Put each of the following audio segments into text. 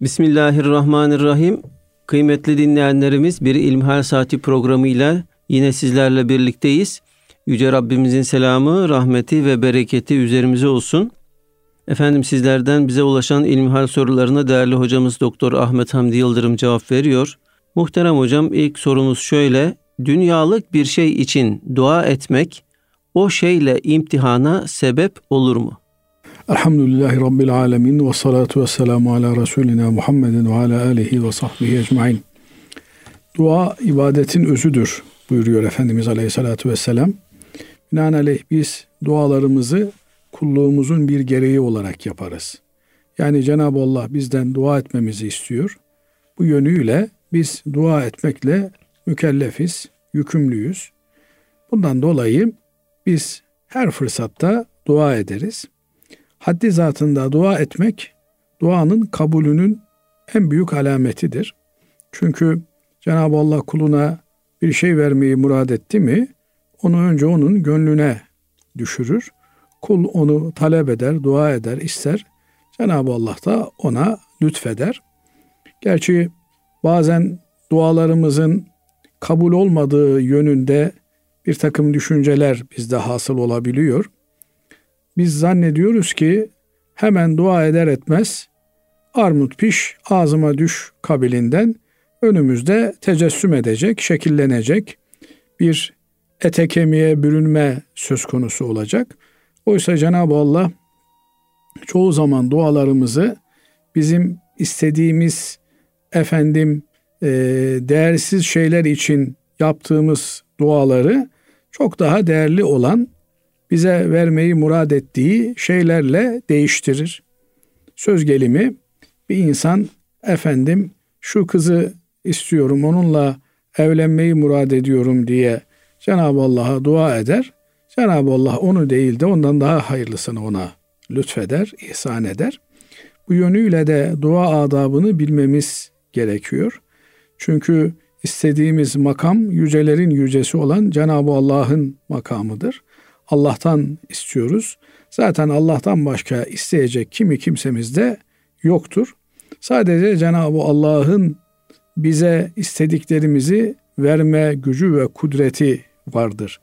Bismillahirrahmanirrahim. Kıymetli dinleyenlerimiz bir İlmihal Saati programıyla yine sizlerle birlikteyiz. Yüce Rabbimizin selamı, rahmeti ve bereketi üzerimize olsun. Efendim sizlerden bize ulaşan ilmihal sorularına değerli hocamız Doktor Ahmet Hamdi Yıldırım cevap veriyor. Muhterem hocam ilk sorumuz şöyle. Dünyalık bir şey için dua etmek o şeyle imtihana sebep olur mu? Elhamdülillahi Rabbil Alemin ve salatu ve selamu ala Resulina Muhammedin ve ala alihi ve sahbihi ecmain. Dua ibadetin özüdür buyuruyor Efendimiz Aleyhisselatü Vesselam. Binaenaleyh biz dualarımızı kulluğumuzun bir gereği olarak yaparız. Yani Cenab-ı Allah bizden dua etmemizi istiyor. Bu yönüyle biz dua etmekle mükellefiz, yükümlüyüz. Bundan dolayı biz her fırsatta dua ederiz. Haddi zatında dua etmek duanın kabulünün en büyük alametidir. Çünkü Cenab-ı Allah kuluna bir şey vermeyi murad etti mi onu önce onun gönlüne düşürür. Kul onu talep eder, dua eder, ister. Cenab-ı Allah da ona lütfeder. Gerçi bazen dualarımızın kabul olmadığı yönünde bir takım düşünceler bizde hasıl olabiliyor. Biz zannediyoruz ki hemen dua eder etmez armut piş ağzıma düş kabilinden önümüzde tecessüm edecek, şekillenecek bir ete kemiğe bürünme söz konusu olacak. Oysa Cenab-ı Allah çoğu zaman dualarımızı bizim istediğimiz efendim e, değersiz şeyler için yaptığımız duaları çok daha değerli olan bize vermeyi murad ettiği şeylerle değiştirir. Söz gelimi bir insan efendim şu kızı istiyorum onunla evlenmeyi murad ediyorum diye Cenab-ı Allah'a dua eder. Cenab-ı Allah onu değil de ondan daha hayırlısını ona lütfeder, ihsan eder. Bu yönüyle de dua adabını bilmemiz gerekiyor. Çünkü istediğimiz makam yücelerin yücesi olan Cenab-ı Allah'ın makamıdır. Allah'tan istiyoruz. Zaten Allah'tan başka isteyecek kimi kimsemiz de yoktur. Sadece Cenab-ı Allah'ın bize istediklerimizi verme gücü ve kudreti vardır.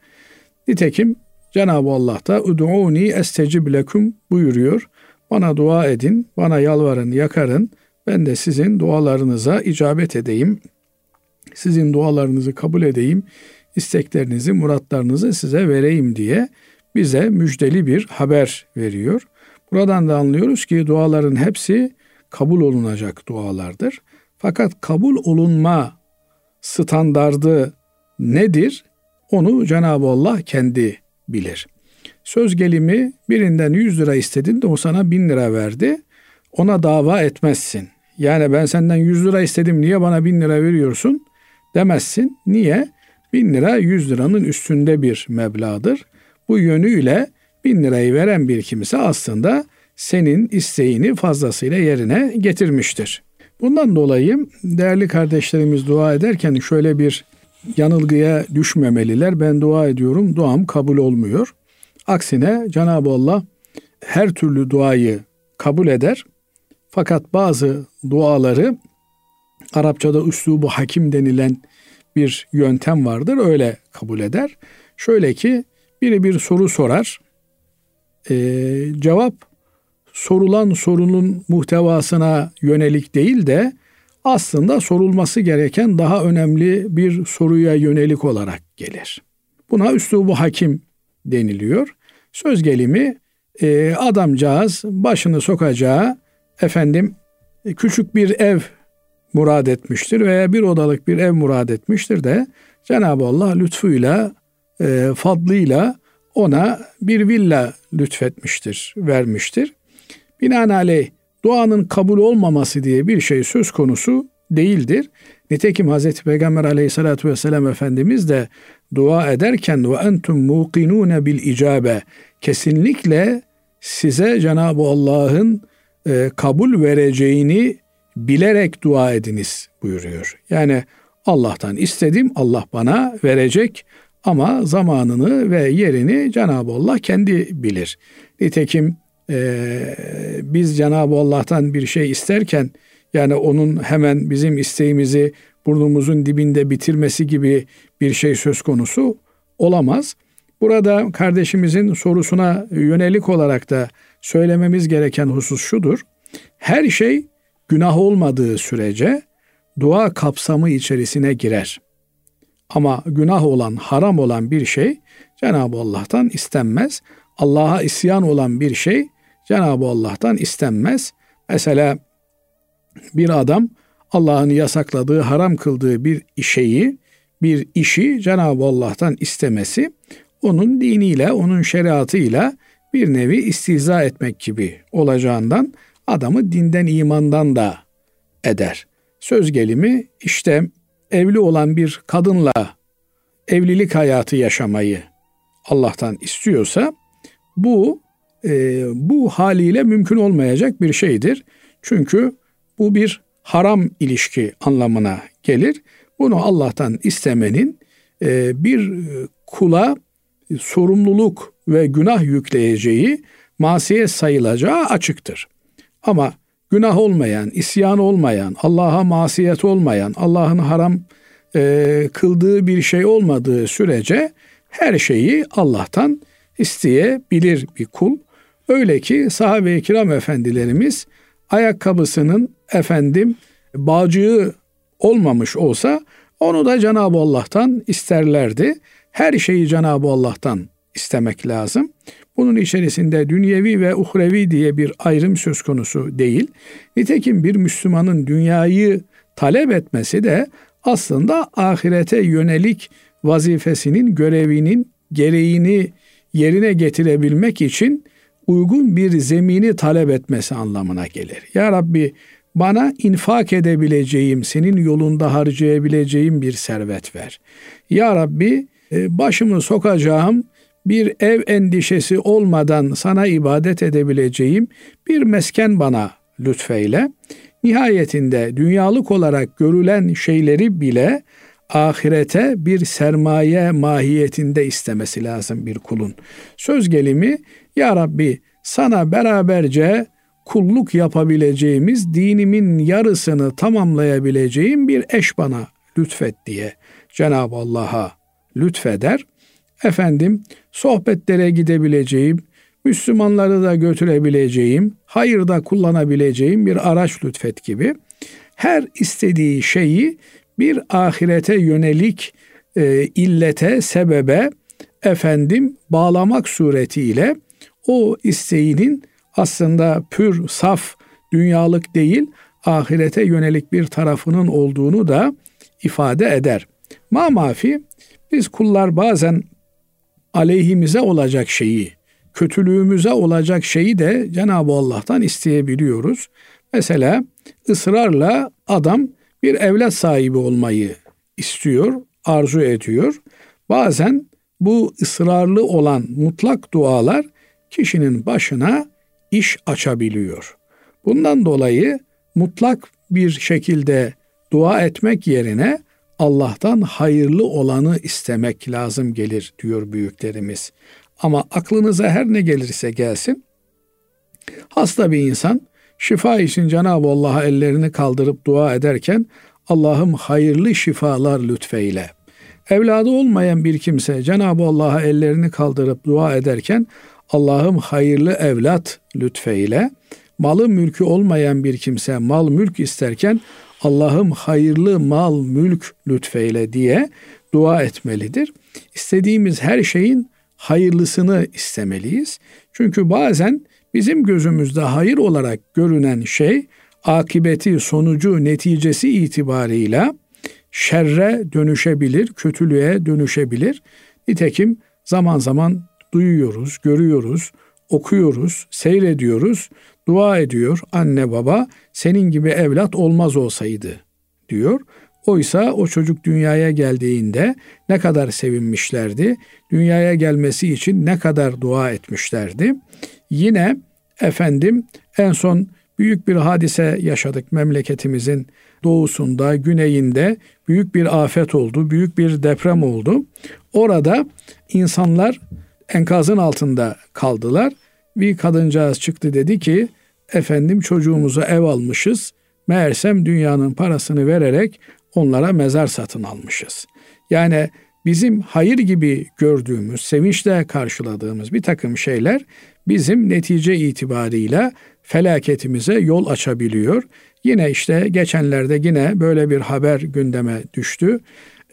Nitekim Cenab-ı Allah da "Ud'uni estecib lekum" buyuruyor. Bana dua edin, bana yalvarın, yakarın. Ben de sizin dualarınıza icabet edeyim. Sizin dualarınızı kabul edeyim. İsteklerinizi, muratlarınızı size vereyim diye bize müjdeli bir haber veriyor. Buradan da anlıyoruz ki duaların hepsi kabul olunacak dualardır. Fakat kabul olunma standardı nedir? Onu Cenab-ı Allah kendi bilir. Söz gelimi birinden 100 lira istedin de o sana 1000 lira verdi. Ona dava etmezsin. Yani ben senden 100 lira istedim niye bana 1000 lira veriyorsun demezsin. Niye? 1000 lira 100 liranın üstünde bir meblağdır. Bu yönüyle 1000 lirayı veren bir kimse aslında senin isteğini fazlasıyla yerine getirmiştir. Bundan dolayı değerli kardeşlerimiz dua ederken şöyle bir yanılgıya düşmemeliler. Ben dua ediyorum, duam kabul olmuyor. Aksine Cenab-ı Allah her türlü duayı kabul eder. Fakat bazı duaları Arapçada üslubu hakim denilen bir yöntem vardır. Öyle kabul eder. Şöyle ki biri bir soru sorar. Ee, cevap sorulan sorunun muhtevasına yönelik değil de aslında sorulması gereken daha önemli bir soruya yönelik olarak gelir. Buna üslubu hakim deniliyor. Söz gelimi e, adamcağız başını sokacağı efendim küçük bir ev murad etmiştir veya bir odalık bir ev murad etmiştir de Cenab-ı Allah lütfuyla, e, fadlıyla ona bir villa lütfetmiştir, vermiştir. Binaenaleyh duanın kabul olmaması diye bir şey söz konusu değildir. Nitekim Hazreti Peygamber aleyhissalatü vesselam Efendimiz de dua ederken ve entum muqinune bil icabe kesinlikle size Cenab-ı Allah'ın e, kabul vereceğini bilerek dua ediniz buyuruyor. Yani Allah'tan istedim Allah bana verecek ama zamanını ve yerini Cenab-ı Allah kendi bilir. Nitekim e, biz Cenab-ı Allah'tan bir şey isterken Yani onun hemen bizim isteğimizi burnumuzun dibinde bitirmesi gibi bir şey söz konusu olamaz. Burada kardeşimizin sorusuna yönelik olarak da söylememiz gereken husus şudur. Her şey günah olmadığı sürece dua kapsamı içerisine girer. Ama günah olan, haram olan bir şey Cenab-ı Allah'tan istenmez. Allah'a isyan olan bir şey Cenab-ı Allah'tan istenmez. Mesela bir adam Allah'ın yasakladığı, haram kıldığı bir şeyi, bir işi Cenab-ı Allah'tan istemesi onun diniyle, onun şeriatıyla bir nevi istiza etmek gibi olacağından adamı dinden imandan da eder. Söz gelimi işte evli olan bir kadınla evlilik hayatı yaşamayı Allah'tan istiyorsa bu e, bu haliyle mümkün olmayacak bir şeydir. Çünkü bu bir haram ilişki anlamına gelir. Bunu Allah'tan istemenin e, bir kula sorumluluk ve günah yükleyeceği, masiyet sayılacağı açıktır. Ama günah olmayan, isyan olmayan, Allah'a masiyet olmayan, Allah'ın haram e, kıldığı bir şey olmadığı sürece her şeyi Allah'tan isteyebilir bir kul. Öyle ki sahabe-i kiram efendilerimiz ayakkabısının efendim bağcığı olmamış olsa onu da Cenab-ı Allah'tan isterlerdi. Her şeyi Cenab-ı Allah'tan istemek lazım. Bunun içerisinde dünyevi ve uhrevi diye bir ayrım söz konusu değil. Nitekim bir Müslümanın dünyayı talep etmesi de aslında ahirete yönelik vazifesinin, görevinin gereğini yerine getirebilmek için uygun bir zemini talep etmesi anlamına gelir. Ya Rabbi bana infak edebileceğim, senin yolunda harcayabileceğim bir servet ver. Ya Rabbi e, başımı sokacağım bir ev endişesi olmadan sana ibadet edebileceğim bir mesken bana lütfeyle. Nihayetinde dünyalık olarak görülen şeyleri bile ahirete bir sermaye mahiyetinde istemesi lazım bir kulun. Söz gelimi ya Rabbi sana beraberce kulluk yapabileceğimiz dinimin yarısını tamamlayabileceğim bir eş bana lütfet diye Cenab-ı Allah'a lütfeder. Efendim sohbetlere gidebileceğim, Müslümanları da götürebileceğim, hayırda kullanabileceğim bir araç lütfet gibi her istediği şeyi bir ahirete yönelik e, illete, sebebe efendim bağlamak suretiyle o isteğinin aslında pür, saf, dünyalık değil, ahirete yönelik bir tarafının olduğunu da ifade eder. Ma mafi biz kullar bazen aleyhimize olacak şeyi, kötülüğümüze olacak şeyi de Cenab-ı Allah'tan isteyebiliyoruz. Mesela ısrarla adam bir evlat sahibi olmayı istiyor, arzu ediyor. Bazen bu ısrarlı olan mutlak dualar kişinin başına iş açabiliyor. Bundan dolayı mutlak bir şekilde dua etmek yerine Allah'tan hayırlı olanı istemek lazım gelir diyor büyüklerimiz. Ama aklınıza her ne gelirse gelsin hasta bir insan şifa için Cenab-ı Allah'a ellerini kaldırıp dua ederken Allah'ım hayırlı şifalar lütfeyle. Evladı olmayan bir kimse Cenab-ı Allah'a ellerini kaldırıp dua ederken Allah'ım hayırlı evlat lütfeyle. Malı mülkü olmayan bir kimse mal mülk isterken Allah'ım hayırlı mal mülk lütfeyle diye dua etmelidir. İstediğimiz her şeyin hayırlısını istemeliyiz. Çünkü bazen bizim gözümüzde hayır olarak görünen şey akibeti, sonucu, neticesi itibarıyla şerre dönüşebilir, kötülüğe dönüşebilir. Nitekim zaman zaman duyuyoruz, görüyoruz, okuyoruz, seyrediyoruz, dua ediyor anne baba senin gibi evlat olmaz olsaydı diyor. Oysa o çocuk dünyaya geldiğinde ne kadar sevinmişlerdi. Dünyaya gelmesi için ne kadar dua etmişlerdi. Yine efendim en son büyük bir hadise yaşadık memleketimizin doğusunda, güneyinde büyük bir afet oldu, büyük bir deprem oldu. Orada insanlar enkazın altında kaldılar. Bir kadıncağız çıktı dedi ki efendim çocuğumuza ev almışız. Meğersem dünyanın parasını vererek onlara mezar satın almışız. Yani bizim hayır gibi gördüğümüz, sevinçle karşıladığımız bir takım şeyler bizim netice itibarıyla felaketimize yol açabiliyor. Yine işte geçenlerde yine böyle bir haber gündeme düştü.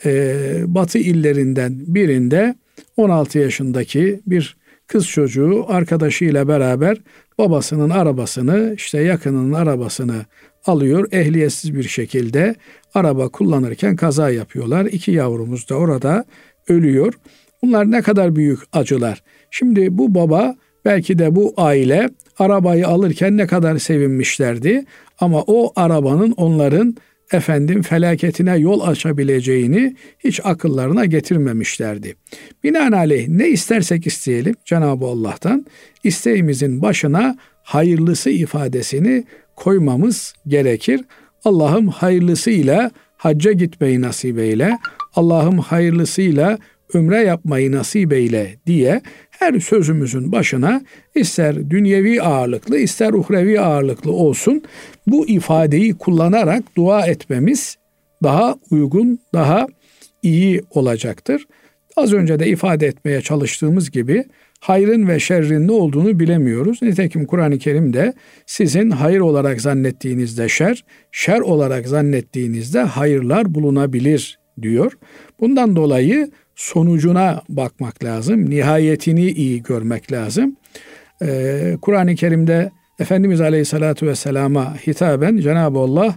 Ee, batı illerinden birinde 16 yaşındaki bir kız çocuğu arkadaşıyla beraber babasının arabasını işte yakınının arabasını alıyor ehliyetsiz bir şekilde araba kullanırken kaza yapıyorlar. İki yavrumuz da orada ölüyor. Bunlar ne kadar büyük acılar. Şimdi bu baba belki de bu aile arabayı alırken ne kadar sevinmişlerdi ama o arabanın onların efendim felaketine yol açabileceğini hiç akıllarına getirmemişlerdi. Binaenaleyh ne istersek isteyelim Cenab-ı Allah'tan isteğimizin başına hayırlısı ifadesini koymamız gerekir. Allah'ım hayırlısıyla hacca gitmeyi nasip eyle. Allah'ım hayırlısıyla ümre yapmayı nasip eyle diye her sözümüzün başına ister dünyevi ağırlıklı ister uhrevi ağırlıklı olsun bu ifadeyi kullanarak dua etmemiz daha uygun, daha iyi olacaktır. Az önce de ifade etmeye çalıştığımız gibi hayrın ve şerrin ne olduğunu bilemiyoruz. Nitekim Kur'an-ı Kerim'de sizin hayır olarak zannettiğinizde şer, şer olarak zannettiğinizde hayırlar bulunabilir diyor. Bundan dolayı sonucuna bakmak lazım. Nihayetini iyi görmek lazım. Ee, Kur'an-ı Kerim'de Efendimiz Aleyhisselatü Vesselam'a hitaben Cenab-ı Allah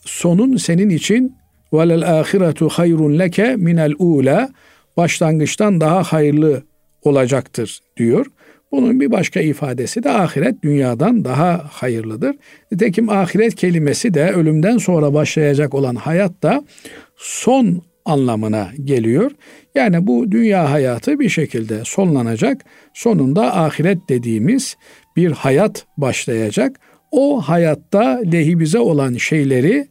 sonun senin için velel ahiretu hayrun leke minel ula başlangıçtan daha hayırlı olacaktır diyor. Bunun bir başka ifadesi de ahiret dünyadan daha hayırlıdır. Nitekim ahiret kelimesi de ölümden sonra başlayacak olan hayat da son anlamına geliyor. Yani bu dünya hayatı bir şekilde sonlanacak. Sonunda ahiret dediğimiz bir hayat başlayacak. O hayatta lehimize olan şeyleri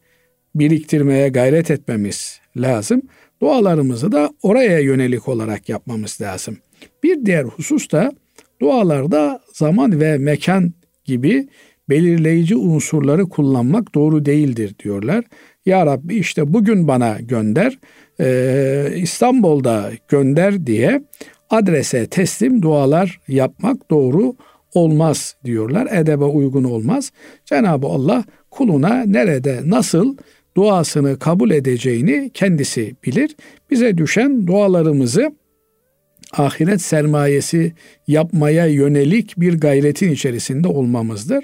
biriktirmeye gayret etmemiz lazım. Dualarımızı da oraya yönelik olarak yapmamız lazım. Bir diğer husus da dualarda zaman ve mekan gibi belirleyici unsurları kullanmak doğru değildir diyorlar. Ya Rabbi işte bugün bana gönder, e, İstanbul'da gönder diye adrese teslim dualar yapmak doğru olmaz diyorlar. Edebe uygun olmaz. Cenab-ı Allah kuluna nerede, nasıl duasını kabul edeceğini kendisi bilir. Bize düşen dualarımızı ahiret sermayesi yapmaya yönelik bir gayretin içerisinde olmamızdır.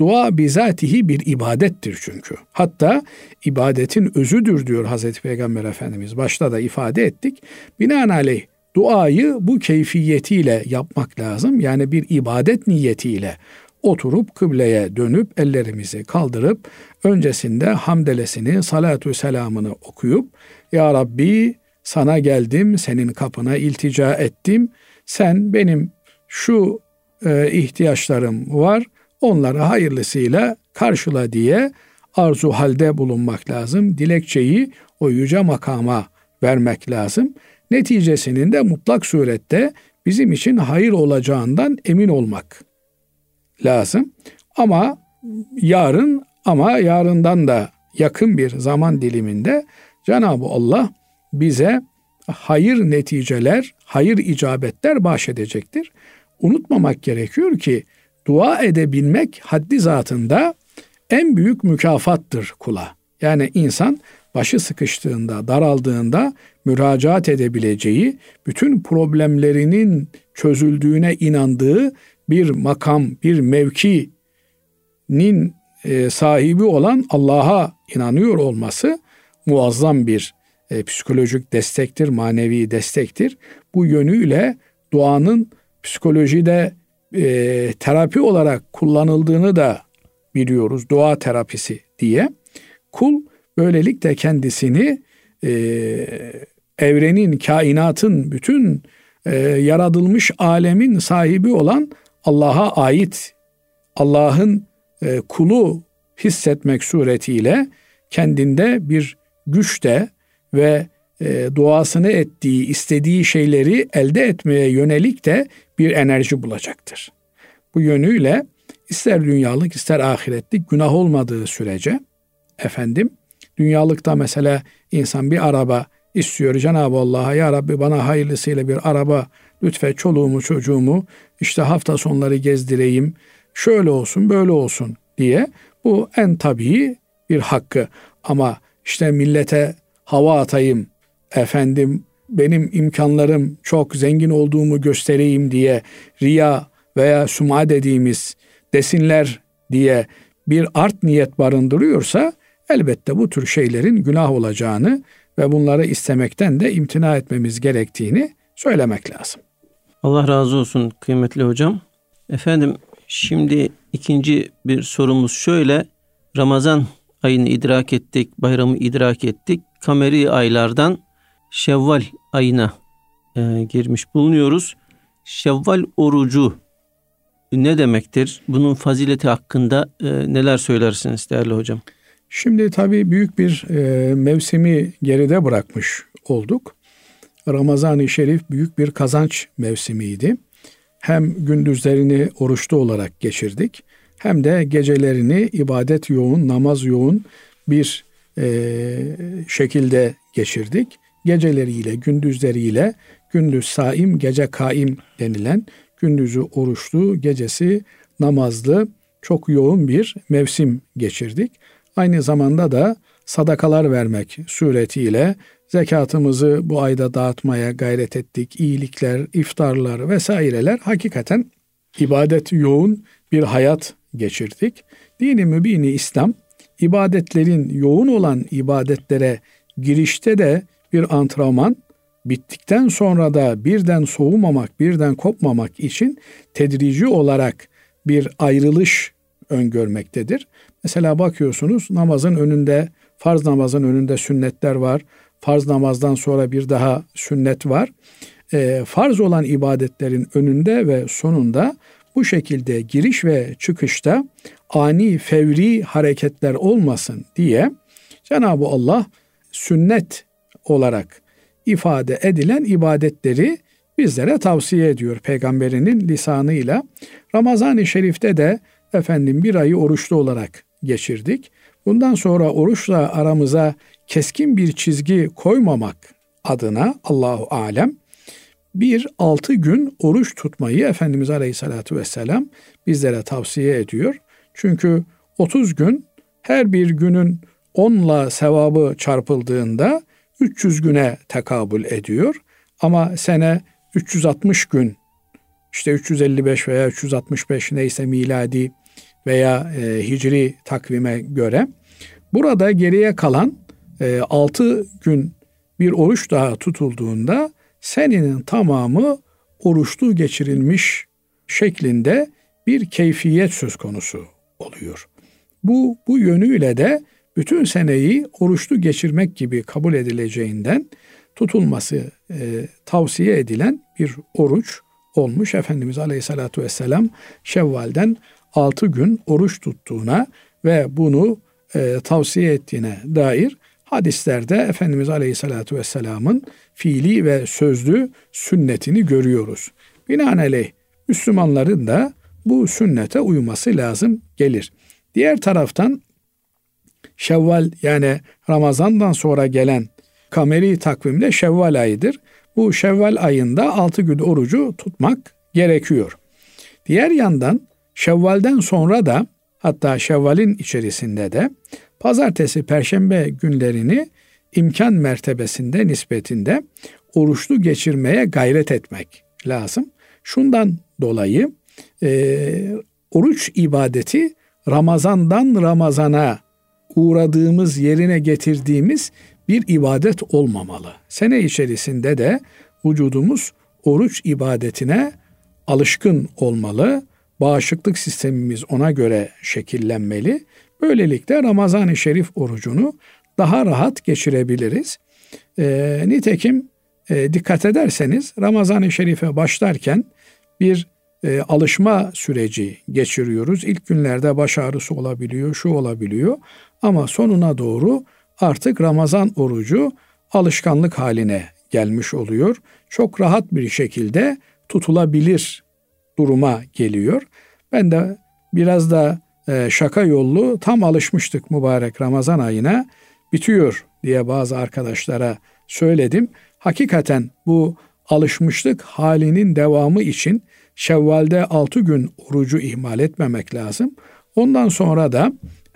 Dua bizatihi bir ibadettir çünkü. Hatta ibadetin özüdür diyor Hazreti Peygamber Efendimiz. Başta da ifade ettik. Binaenaleyh duayı bu keyfiyetiyle yapmak lazım. Yani bir ibadet niyetiyle oturup kıbleye dönüp ellerimizi kaldırıp öncesinde hamdelesini, salatü selamını okuyup Ya Rabbi sana geldim, senin kapına iltica ettim. Sen benim şu e, ihtiyaçlarım var, onları hayırlısıyla karşıla diye arzu halde bulunmak lazım. Dilekçeyi o yüce makama vermek lazım. Neticesinin de mutlak surette bizim için hayır olacağından emin olmak lazım. Ama yarın ama yarından da yakın bir zaman diliminde Cenab-ı Allah bize hayır neticeler, hayır icabetler bahşedecektir. Unutmamak gerekiyor ki dua edebilmek haddi zatında en büyük mükafattır kula. Yani insan başı sıkıştığında, daraldığında müracaat edebileceği, bütün problemlerinin çözüldüğüne inandığı bir makam, bir mevkinin e, sahibi olan Allah'a inanıyor olması muazzam bir e, psikolojik destektir, manevi destektir. Bu yönüyle duanın psikolojide e, terapi olarak kullanıldığını da biliyoruz. Dua terapisi diye. Kul böylelikle kendisini e, evrenin, kainatın, bütün e, yaratılmış alemin sahibi olan Allah'a ait, Allah'ın e, kulu hissetmek suretiyle kendinde bir güç de ve e, duasını ettiği, istediği şeyleri elde etmeye yönelik de bir enerji bulacaktır. Bu yönüyle ister dünyalık ister ahiretlik günah olmadığı sürece efendim. Dünyalıkta mesela insan bir araba istiyor Cenab-ı Allah'a ya Rabbi bana hayırlısıyla bir araba lütfen çoluğumu çocuğumu işte hafta sonları gezdireyim şöyle olsun böyle olsun diye bu en tabii bir hakkı ama işte millete hava atayım efendim benim imkanlarım çok zengin olduğumu göstereyim diye riya veya suma dediğimiz desinler diye bir art niyet barındırıyorsa elbette bu tür şeylerin günah olacağını ve bunları istemekten de imtina etmemiz gerektiğini söylemek lazım. Allah razı olsun kıymetli hocam. Efendim şimdi ikinci bir sorumuz şöyle. Ramazan ayını idrak ettik, bayramı idrak ettik. Kameri aylardan Şevval ayına e, girmiş bulunuyoruz. Şevval orucu ne demektir? Bunun fazileti hakkında e, neler söylersiniz değerli hocam? Şimdi tabii büyük bir e, mevsimi geride bırakmış olduk. Ramazan-ı Şerif büyük bir kazanç mevsimiydi. Hem gündüzlerini oruçlu olarak geçirdik hem de gecelerini ibadet yoğun, namaz yoğun bir e, şekilde geçirdik. Geceleriyle, gündüzleriyle gündüz saim, gece kaim denilen gündüzü oruçlu, gecesi namazlı çok yoğun bir mevsim geçirdik. Aynı zamanda da sadakalar vermek suretiyle zekatımızı bu ayda dağıtmaya gayret ettik. İyilikler, iftarlar vesaireler hakikaten ibadet yoğun bir hayat geçirdik. Dini mübini İslam ibadetlerin yoğun olan ibadetlere girişte de bir antrenman, bittikten sonra da birden soğumamak, birden kopmamak için tedrici olarak bir ayrılış öngörmektedir. Mesela bakıyorsunuz namazın önünde, farz namazın önünde sünnetler var. Farz namazdan sonra bir daha sünnet var. E, farz olan ibadetlerin önünde ve sonunda bu şekilde giriş ve çıkışta ani fevri hareketler olmasın diye Cenab-ı Allah sünnet olarak ifade edilen ibadetleri bizlere tavsiye ediyor peygamberinin lisanıyla. Ramazan-ı Şerif'te de efendim bir ayı oruçlu olarak geçirdik. Bundan sonra oruçla aramıza keskin bir çizgi koymamak adına Allahu alem bir altı gün oruç tutmayı Efendimiz Aleyhisselatü Vesselam bizlere tavsiye ediyor. Çünkü 30 gün her bir günün 10'la sevabı çarpıldığında 300 güne tekabül ediyor. Ama sene 360 gün işte 355 veya 365 neyse miladi veya e, hicri takvime göre burada geriye kalan e, 6 gün bir oruç daha tutulduğunda senenin tamamı oruçlu geçirilmiş şeklinde bir keyfiyet söz konusu oluyor. Bu bu yönüyle de bütün seneyi oruçlu geçirmek gibi kabul edileceğinden tutulması e, tavsiye edilen bir oruç olmuş. Efendimiz Aleyhisselatü Vesselam Şevval'den 6 gün oruç tuttuğuna ve bunu e, tavsiye ettiğine dair hadislerde Efendimiz Aleyhisselatü Vesselam'ın fiili ve sözlü sünnetini görüyoruz. Binaenaleyh Müslümanların da bu sünnete uyması lazım gelir. Diğer taraftan Şevval yani Ramazan'dan sonra gelen kameri takvimde Şevval ayıdır. Bu Şevval ayında 6 gün orucu tutmak gerekiyor. Diğer yandan Şevval'den sonra da hatta Şevval'in içerisinde de pazartesi, perşembe günlerini imkan mertebesinde, nispetinde oruçlu geçirmeye gayret etmek lazım. Şundan dolayı e, oruç ibadeti Ramazan'dan Ramazan'a uğradığımız yerine getirdiğimiz bir ibadet olmamalı. Sene içerisinde de vücudumuz oruç ibadetine alışkın olmalı. Bağışıklık sistemimiz ona göre şekillenmeli. Böylelikle Ramazan-ı Şerif orucunu daha rahat geçirebiliriz. E, nitekim e, dikkat ederseniz Ramazan-ı Şerif'e başlarken bir e, alışma süreci geçiriyoruz. İlk günlerde baş ağrısı olabiliyor, şu olabiliyor. Ama sonuna doğru artık Ramazan orucu alışkanlık haline gelmiş oluyor. Çok rahat bir şekilde tutulabilir duruma geliyor. Ben de biraz da e, şaka yollu tam alışmıştık mübarek Ramazan ayına bitiyor diye bazı arkadaşlara söyledim. Hakikaten bu alışmışlık halinin devamı için Şevval'de 6 gün orucu ihmal etmemek lazım. Ondan sonra da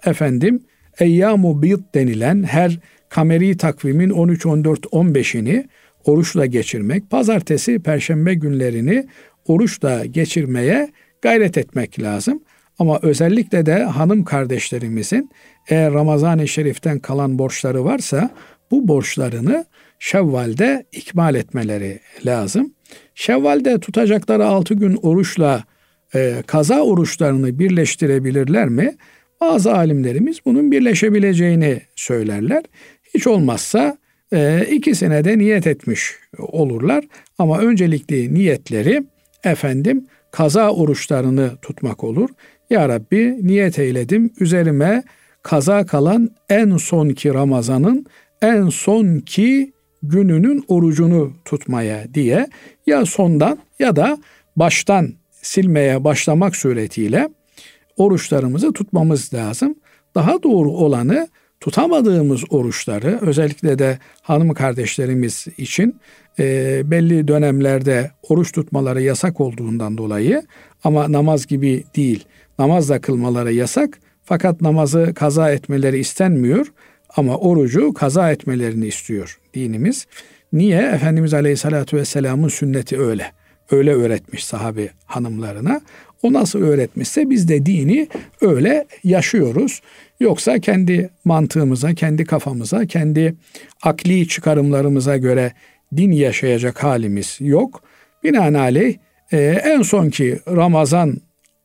efendim Eyyamu Bid denilen her kameri takvimin 13, 14, 15'ini oruçla geçirmek, pazartesi, perşembe günlerini oruçla geçirmeye gayret etmek lazım. Ama özellikle de hanım kardeşlerimizin eğer Ramazan-ı Şerif'ten kalan borçları varsa bu borçlarını Şevval'de ikmal etmeleri lazım. Şevval'de tutacakları 6 gün oruçla e, kaza oruçlarını birleştirebilirler mi? Bazı alimlerimiz bunun birleşebileceğini söylerler. Hiç olmazsa e, ikisine de niyet etmiş olurlar. Ama öncelikli niyetleri efendim kaza oruçlarını tutmak olur. Ya Rabbi niyet eyledim üzerime kaza kalan en sonki Ramazan'ın en sonki gününün orucunu tutmaya diye ya sondan ya da baştan silmeye başlamak suretiyle oruçlarımızı tutmamız lazım. Daha doğru olanı tutamadığımız oruçları özellikle de hanım kardeşlerimiz için e, belli dönemlerde oruç tutmaları yasak olduğundan dolayı ama namaz gibi değil namaz da kılmaları yasak fakat namazı kaza etmeleri istenmiyor ama orucu kaza etmelerini istiyor dinimiz. Niye? Efendimiz Aleyhisselatü Vesselam'ın sünneti öyle. Öyle öğretmiş sahabe hanımlarına. O nasıl öğretmişse biz de dini öyle yaşıyoruz. Yoksa kendi mantığımıza, kendi kafamıza, kendi akli çıkarımlarımıza göre din yaşayacak halimiz yok. Binaenaleyh e, en sonki Ramazan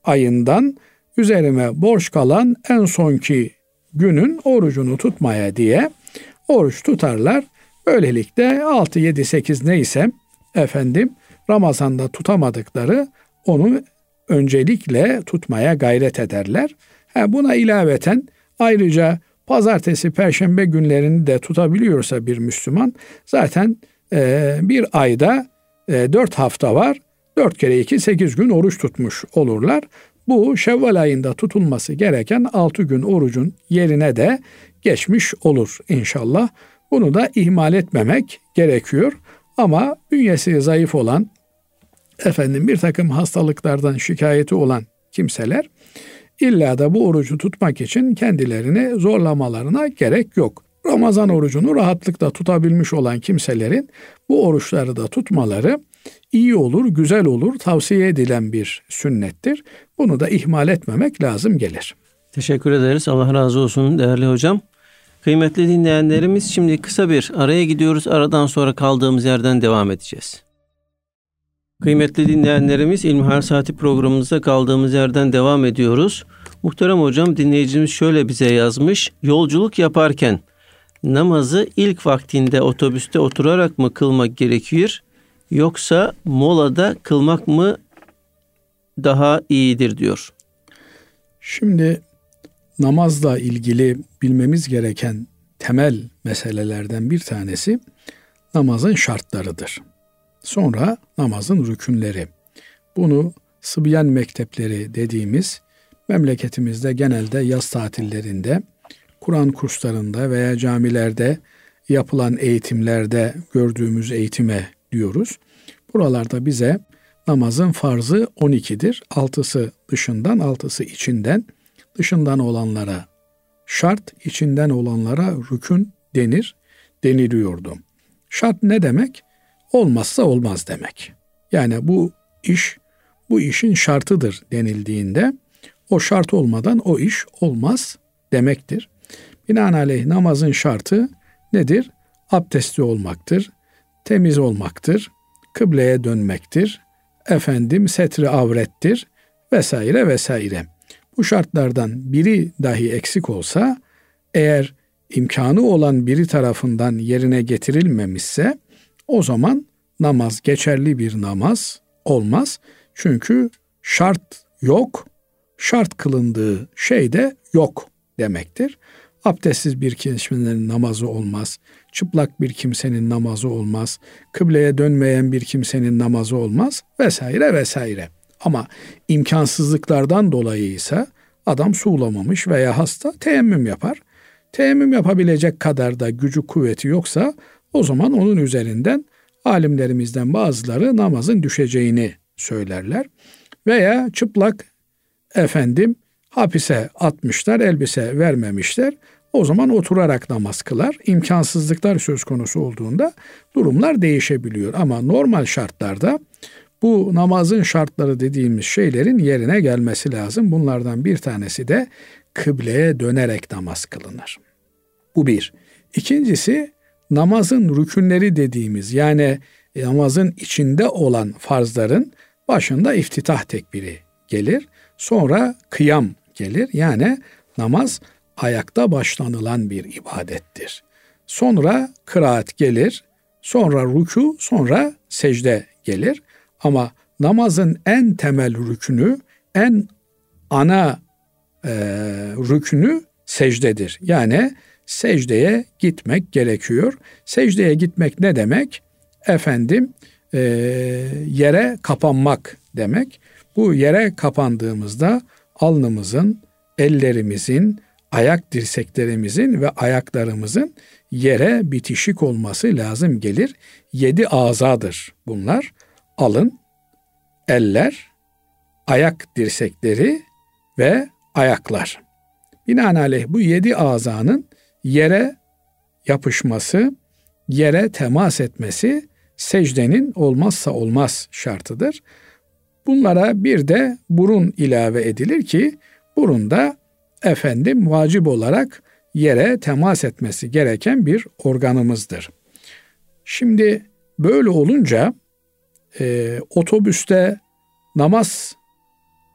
ayından üzerime borç kalan en sonki günün orucunu tutmaya diye oruç tutarlar. Böylelikle 6, 7, 8 neyse efendim Ramazan'da tutamadıkları onu öncelikle tutmaya gayret ederler. Ha, buna ilaveten ayrıca pazartesi, perşembe günlerini de tutabiliyorsa bir Müslüman zaten e, bir ayda e, 4 hafta var. 4 kere 2 8 gün oruç tutmuş olurlar. Bu Şevval ayında tutulması gereken 6 gün orucun yerine de geçmiş olur inşallah. Bunu da ihmal etmemek gerekiyor. Ama bünyesi zayıf olan, efendim bir takım hastalıklardan şikayeti olan kimseler illa da bu orucu tutmak için kendilerini zorlamalarına gerek yok. Ramazan orucunu rahatlıkla tutabilmiş olan kimselerin bu oruçları da tutmaları iyi olur, güzel olur, tavsiye edilen bir sünnettir. Bunu da ihmal etmemek lazım gelir. Teşekkür ederiz. Allah razı olsun değerli hocam. Kıymetli dinleyenlerimiz şimdi kısa bir araya gidiyoruz. Aradan sonra kaldığımız yerden devam edeceğiz. Kıymetli dinleyenlerimiz İlmihal Saati programımızda kaldığımız yerden devam ediyoruz. Muhterem hocam dinleyicimiz şöyle bize yazmış. Yolculuk yaparken namazı ilk vaktinde otobüste oturarak mı kılmak gerekiyor? Yoksa molada kılmak mı daha iyidir diyor. Şimdi namazla ilgili bilmemiz gereken temel meselelerden bir tanesi namazın şartlarıdır. Sonra namazın rükünleri. Bunu Sıbyan mektepleri dediğimiz memleketimizde genelde yaz tatillerinde Kur'an kurslarında veya camilerde yapılan eğitimlerde gördüğümüz eğitime diyoruz. Buralarda bize namazın farzı 12'dir. Altısı dışından, altısı içinden. Dışından olanlara şart, içinden olanlara rükün denir, deniliyordu. Şart ne demek? Olmazsa olmaz demek. Yani bu iş bu işin şartıdır denildiğinde o şart olmadan o iş olmaz demektir. Binaenaleyh namazın şartı nedir? Abdestli olmaktır, temiz olmaktır, kıbleye dönmektir, efendim setri avrettir vesaire vesaire. Bu şartlardan biri dahi eksik olsa eğer imkanı olan biri tarafından yerine getirilmemişse o zaman namaz geçerli bir namaz olmaz. Çünkü şart yok, şart kılındığı şey de yok demektir. Abdestsiz bir kimsenin namazı olmaz. Çıplak bir kimsenin namazı olmaz. Kıbleye dönmeyen bir kimsenin namazı olmaz vesaire vesaire. Ama imkansızlıklardan dolayı ise Adam suğlamamış veya hasta teyemmüm yapar. Teyemmüm yapabilecek kadar da gücü kuvveti yoksa o zaman onun üzerinden alimlerimizden bazıları namazın düşeceğini söylerler. Veya çıplak efendim hapise atmışlar, elbise vermemişler. O zaman oturarak namaz kılar. İmkansızlıklar söz konusu olduğunda durumlar değişebiliyor. Ama normal şartlarda bu namazın şartları dediğimiz şeylerin yerine gelmesi lazım. Bunlardan bir tanesi de kıbleye dönerek namaz kılınır. Bu bir. İkincisi namazın rükünleri dediğimiz yani namazın içinde olan farzların başında iftitah tekbiri gelir. Sonra kıyam gelir. Yani namaz ayakta başlanılan bir ibadettir. Sonra kıraat gelir, sonra rükû, sonra secde gelir. Ama namazın en temel rükünü, en ana e, rükünü secdedir. Yani secdeye gitmek gerekiyor. Secdeye gitmek ne demek? Efendim e, yere kapanmak demek. Bu yere kapandığımızda alnımızın, ellerimizin, ayak dirseklerimizin ve ayaklarımızın yere bitişik olması lazım gelir. Yedi azadır bunlar. Alın, eller, ayak dirsekleri ve ayaklar. Binaenaleyh bu yedi azanın yere yapışması, yere temas etmesi secdenin olmazsa olmaz şartıdır. Bunlara bir de burun ilave edilir ki burunda efendim vacip olarak yere temas etmesi gereken bir organımızdır. Şimdi böyle olunca e, otobüste namaz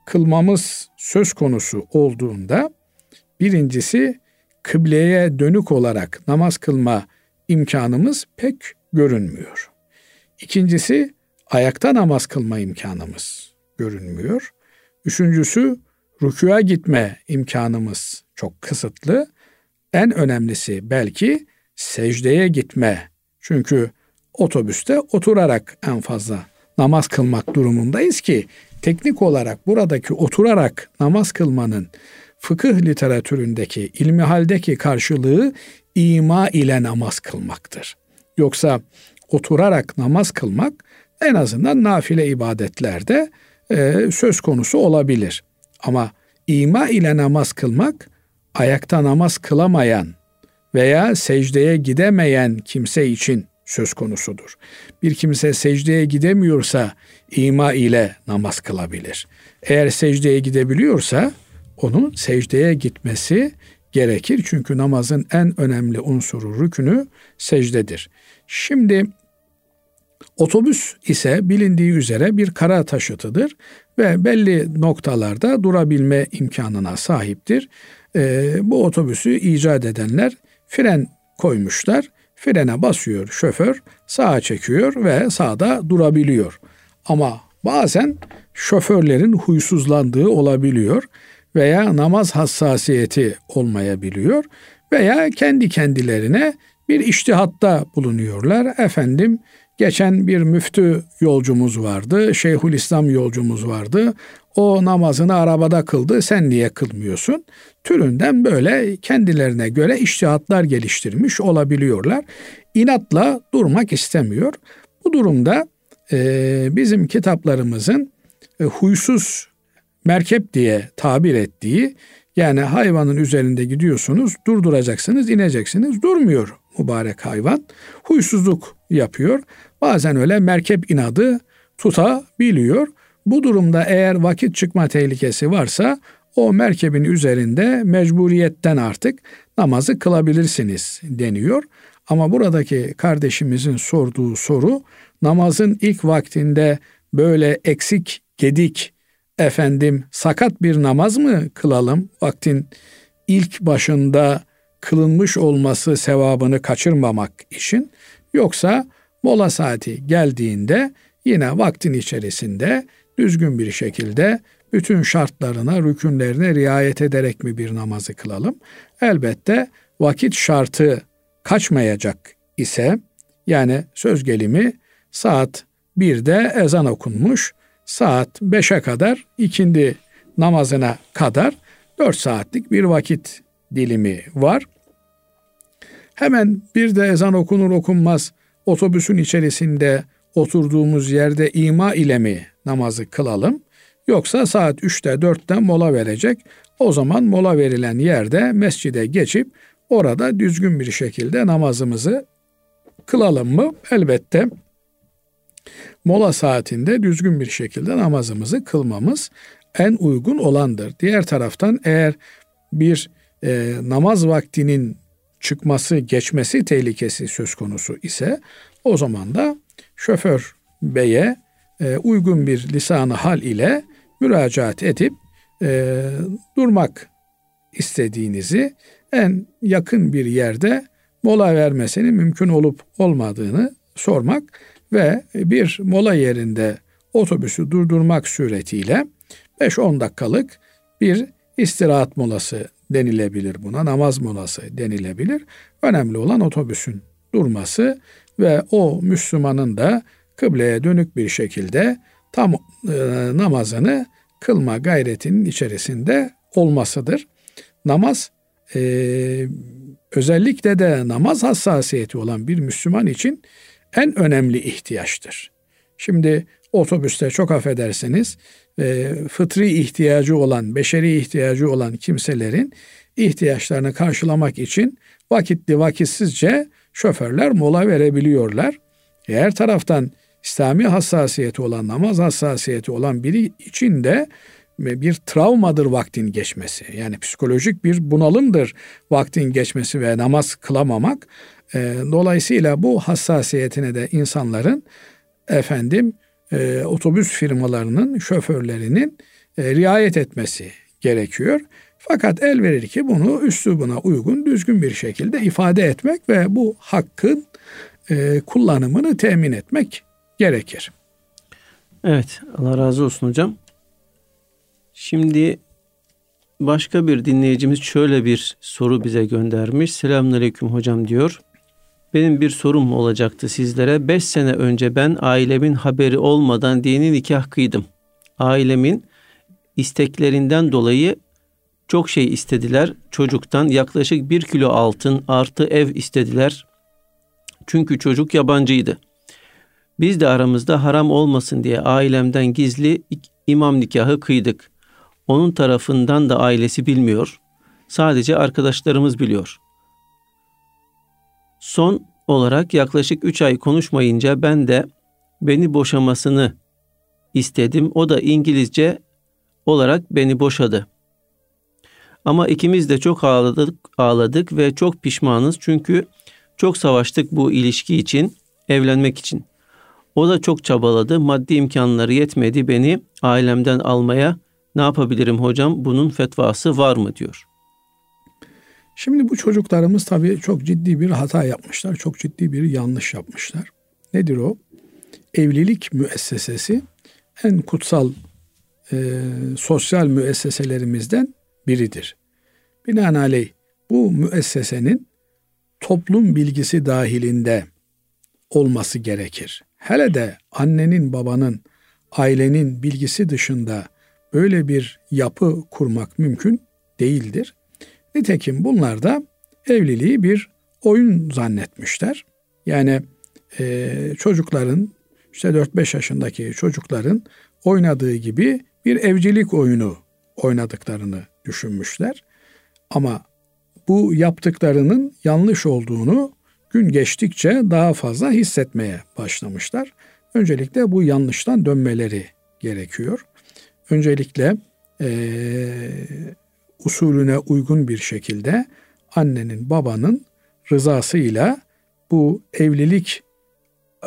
kılmamız söz konusu olduğunda birincisi kıbleye dönük olarak namaz kılma imkanımız pek görünmüyor. İkincisi ayakta namaz kılma imkanımız görünmüyor. Üçüncüsü rükûa gitme imkanımız çok kısıtlı. En önemlisi belki secdeye gitme. Çünkü otobüste oturarak en fazla namaz kılmak durumundayız ki teknik olarak buradaki oturarak namaz kılmanın fıkıh literatüründeki ilmi haldeki karşılığı ima ile namaz kılmaktır. Yoksa oturarak namaz kılmak en azından nafile ibadetlerde e, söz konusu olabilir. Ama ima ile namaz kılmak ayakta namaz kılamayan veya secdeye gidemeyen kimse için söz konusudur. Bir kimse secdeye gidemiyorsa ima ile namaz kılabilir. Eğer secdeye gidebiliyorsa onun secdeye gitmesi gerekir. Çünkü namazın en önemli unsuru, rükünü secdedir. Şimdi otobüs ise bilindiği üzere bir kara taşıtıdır ve belli noktalarda durabilme imkanına sahiptir. Ee, bu otobüsü icat edenler fren koymuşlar. Frene basıyor şoför, sağa çekiyor ve sağda durabiliyor. Ama bazen şoförlerin huysuzlandığı olabiliyor veya namaz hassasiyeti olmayabiliyor veya kendi kendilerine bir iştihatta bulunuyorlar. Efendim geçen bir müftü yolcumuz vardı, Şeyhül İslam yolcumuz vardı. O namazını arabada kıldı, sen niye kılmıyorsun? Türünden böyle kendilerine göre iştihatlar geliştirmiş olabiliyorlar. İnatla durmak istemiyor. Bu durumda e, bizim kitaplarımızın e, huysuz merkep diye tabir ettiği yani hayvanın üzerinde gidiyorsunuz durduracaksınız ineceksiniz durmuyor mübarek hayvan. Huysuzluk yapıyor. Bazen öyle merkep inadı tutabiliyor. Bu durumda eğer vakit çıkma tehlikesi varsa o merkebin üzerinde mecburiyetten artık namazı kılabilirsiniz deniyor. Ama buradaki kardeşimizin sorduğu soru namazın ilk vaktinde böyle eksik, gedik, efendim sakat bir namaz mı kılalım? Vaktin ilk başında kılınmış olması sevabını kaçırmamak için yoksa mola saati geldiğinde yine vaktin içerisinde düzgün bir şekilde bütün şartlarına, rükünlerine riayet ederek mi bir namazı kılalım? Elbette vakit şartı kaçmayacak ise yani söz gelimi saat 1'de ezan okunmuş, saat 5'e kadar ikindi namazına kadar 4 saatlik bir vakit dilimi var. Hemen bir de ezan okunur okunmaz otobüsün içerisinde oturduğumuz yerde ima ile mi namazı kılalım? Yoksa saat 3'te 4'te mola verecek. O zaman mola verilen yerde mescide geçip orada düzgün bir şekilde namazımızı kılalım mı? Elbette mola saatinde düzgün bir şekilde namazımızı kılmamız en uygun olandır. Diğer taraftan eğer bir e, namaz vaktinin çıkması, geçmesi tehlikesi söz konusu ise o zaman da şoför beye e, uygun bir lisanı hal ile müracaat edip e, durmak istediğinizi en yakın bir yerde mola vermesinin mümkün olup olmadığını sormak ve bir mola yerinde otobüsü durdurmak suretiyle 5-10 dakikalık bir istirahat molası denilebilir buna. Namaz molası denilebilir. Önemli olan otobüsün durması ve o Müslümanın da kıbleye dönük bir şekilde tam e, namazını kılma gayretinin içerisinde olmasıdır. Namaz e, özellikle de namaz hassasiyeti olan bir Müslüman için en önemli ihtiyaçtır. Şimdi otobüste çok affedersiniz e, fıtri ihtiyacı olan, beşeri ihtiyacı olan kimselerin ihtiyaçlarını karşılamak için vakitli vakitsizce şoförler mola verebiliyorlar. Diğer taraftan İslami hassasiyeti olan, namaz hassasiyeti olan biri için de bir travmadır vaktin geçmesi. Yani psikolojik bir bunalımdır vaktin geçmesi ve namaz kılamamak. E, dolayısıyla bu hassasiyetine de insanların efendim e, otobüs firmalarının şoförlerinin e, riayet etmesi gerekiyor. Fakat el verir ki bunu üslubuna uygun düzgün bir şekilde ifade etmek ve bu hakkın e, kullanımını temin etmek gerekir. Evet Allah razı olsun hocam. Şimdi başka bir dinleyicimiz şöyle bir soru bize göndermiş. Selamünaleyküm hocam diyor. Benim bir sorum olacaktı sizlere. Beş sene önce ben ailemin haberi olmadan dini nikah kıydım. Ailemin isteklerinden dolayı çok şey istediler. Çocuktan yaklaşık bir kilo altın artı ev istediler. Çünkü çocuk yabancıydı. Biz de aramızda haram olmasın diye ailemden gizli imam nikahı kıydık. Onun tarafından da ailesi bilmiyor. Sadece arkadaşlarımız biliyor. Son olarak yaklaşık 3 ay konuşmayınca ben de beni boşamasını istedim. O da İngilizce olarak beni boşadı. Ama ikimiz de çok ağladık, ağladık ve çok pişmanız çünkü çok savaştık bu ilişki için, evlenmek için. O da çok çabaladı. Maddi imkanları yetmedi beni ailemden almaya. Ne yapabilirim hocam? Bunun fetvası var mı diyor. Şimdi bu çocuklarımız tabii çok ciddi bir hata yapmışlar. Çok ciddi bir yanlış yapmışlar. Nedir o? Evlilik müessesesi en kutsal e, sosyal müesseselerimizden biridir. Binaenaleyh bu müessesenin toplum bilgisi dahilinde olması gerekir. Hele de annenin, babanın, ailenin bilgisi dışında böyle bir yapı kurmak mümkün değildir. Nitekim bunlar da evliliği bir oyun zannetmişler. Yani e, çocukların işte 4-5 yaşındaki çocukların oynadığı gibi bir evcilik oyunu oynadıklarını düşünmüşler. Ama bu yaptıklarının yanlış olduğunu gün geçtikçe daha fazla hissetmeye başlamışlar. Öncelikle bu yanlıştan dönmeleri gerekiyor. Öncelikle e, usulüne uygun bir şekilde annenin babanın rızasıyla bu evlilik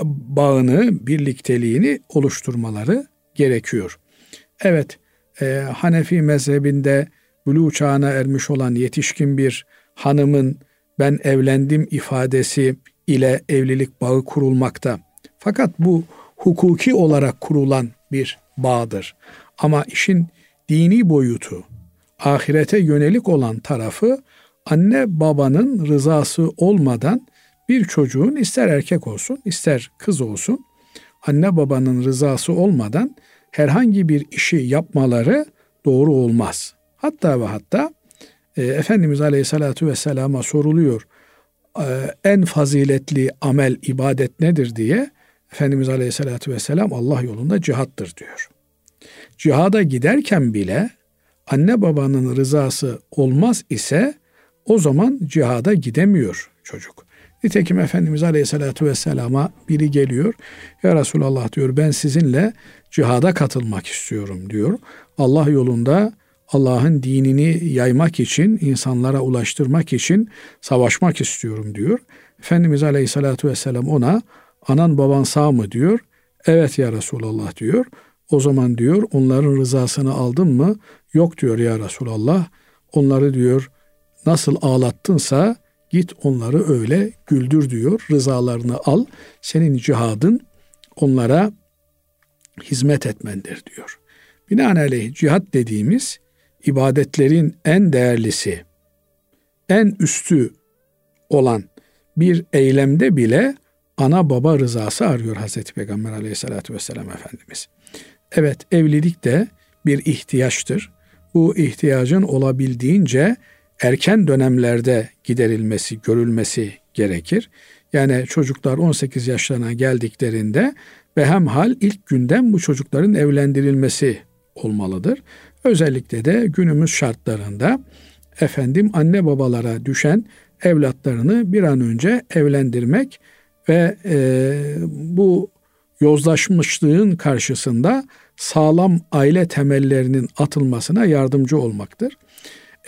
bağını, birlikteliğini oluşturmaları gerekiyor. Evet, e, Hanefi mezhebinde buluğ çağına ermiş olan yetişkin bir hanımın ben evlendim ifadesi ile evlilik bağı kurulmakta. Fakat bu hukuki olarak kurulan bir bağdır. Ama işin dini boyutu, ahirete yönelik olan tarafı anne babanın rızası olmadan bir çocuğun ister erkek olsun ister kız olsun anne babanın rızası olmadan herhangi bir işi yapmaları doğru olmaz. Hatta ve hatta e, Efendimiz Aleyhisselatü Vesselam'a soruluyor e, en faziletli amel, ibadet nedir diye Efendimiz Aleyhisselatü Vesselam Allah yolunda cihattır diyor. Cihada giderken bile anne babanın rızası olmaz ise o zaman cihada gidemiyor çocuk. Nitekim Efendimiz Aleyhisselatü Vesselam'a biri geliyor. Ya Resulallah diyor ben sizinle cihada katılmak istiyorum diyor. Allah yolunda Allah'ın dinini yaymak için, insanlara ulaştırmak için savaşmak istiyorum diyor. Efendimiz Aleyhisselatü Vesselam ona anan baban sağ mı diyor. Evet ya Resulallah diyor. O zaman diyor onların rızasını aldın mı? Yok diyor ya Resulallah. Onları diyor nasıl ağlattınsa git onları öyle güldür diyor. Rızalarını al. Senin cihadın onlara hizmet etmendir diyor. Binaenaleyh cihat dediğimiz ibadetlerin en değerlisi, en üstü olan bir eylemde bile ana baba rızası arıyor Hazreti Peygamber aleyhissalatü vesselam Efendimiz. Evet evlilik de bir ihtiyaçtır. Bu ihtiyacın olabildiğince erken dönemlerde giderilmesi, görülmesi gerekir. Yani çocuklar 18 yaşlarına geldiklerinde ve hem hal ilk günden bu çocukların evlendirilmesi olmalıdır. Özellikle de günümüz şartlarında efendim anne babalara düşen evlatlarını bir an önce evlendirmek ve e, bu yozlaşmışlığın karşısında sağlam aile temellerinin atılmasına yardımcı olmaktır.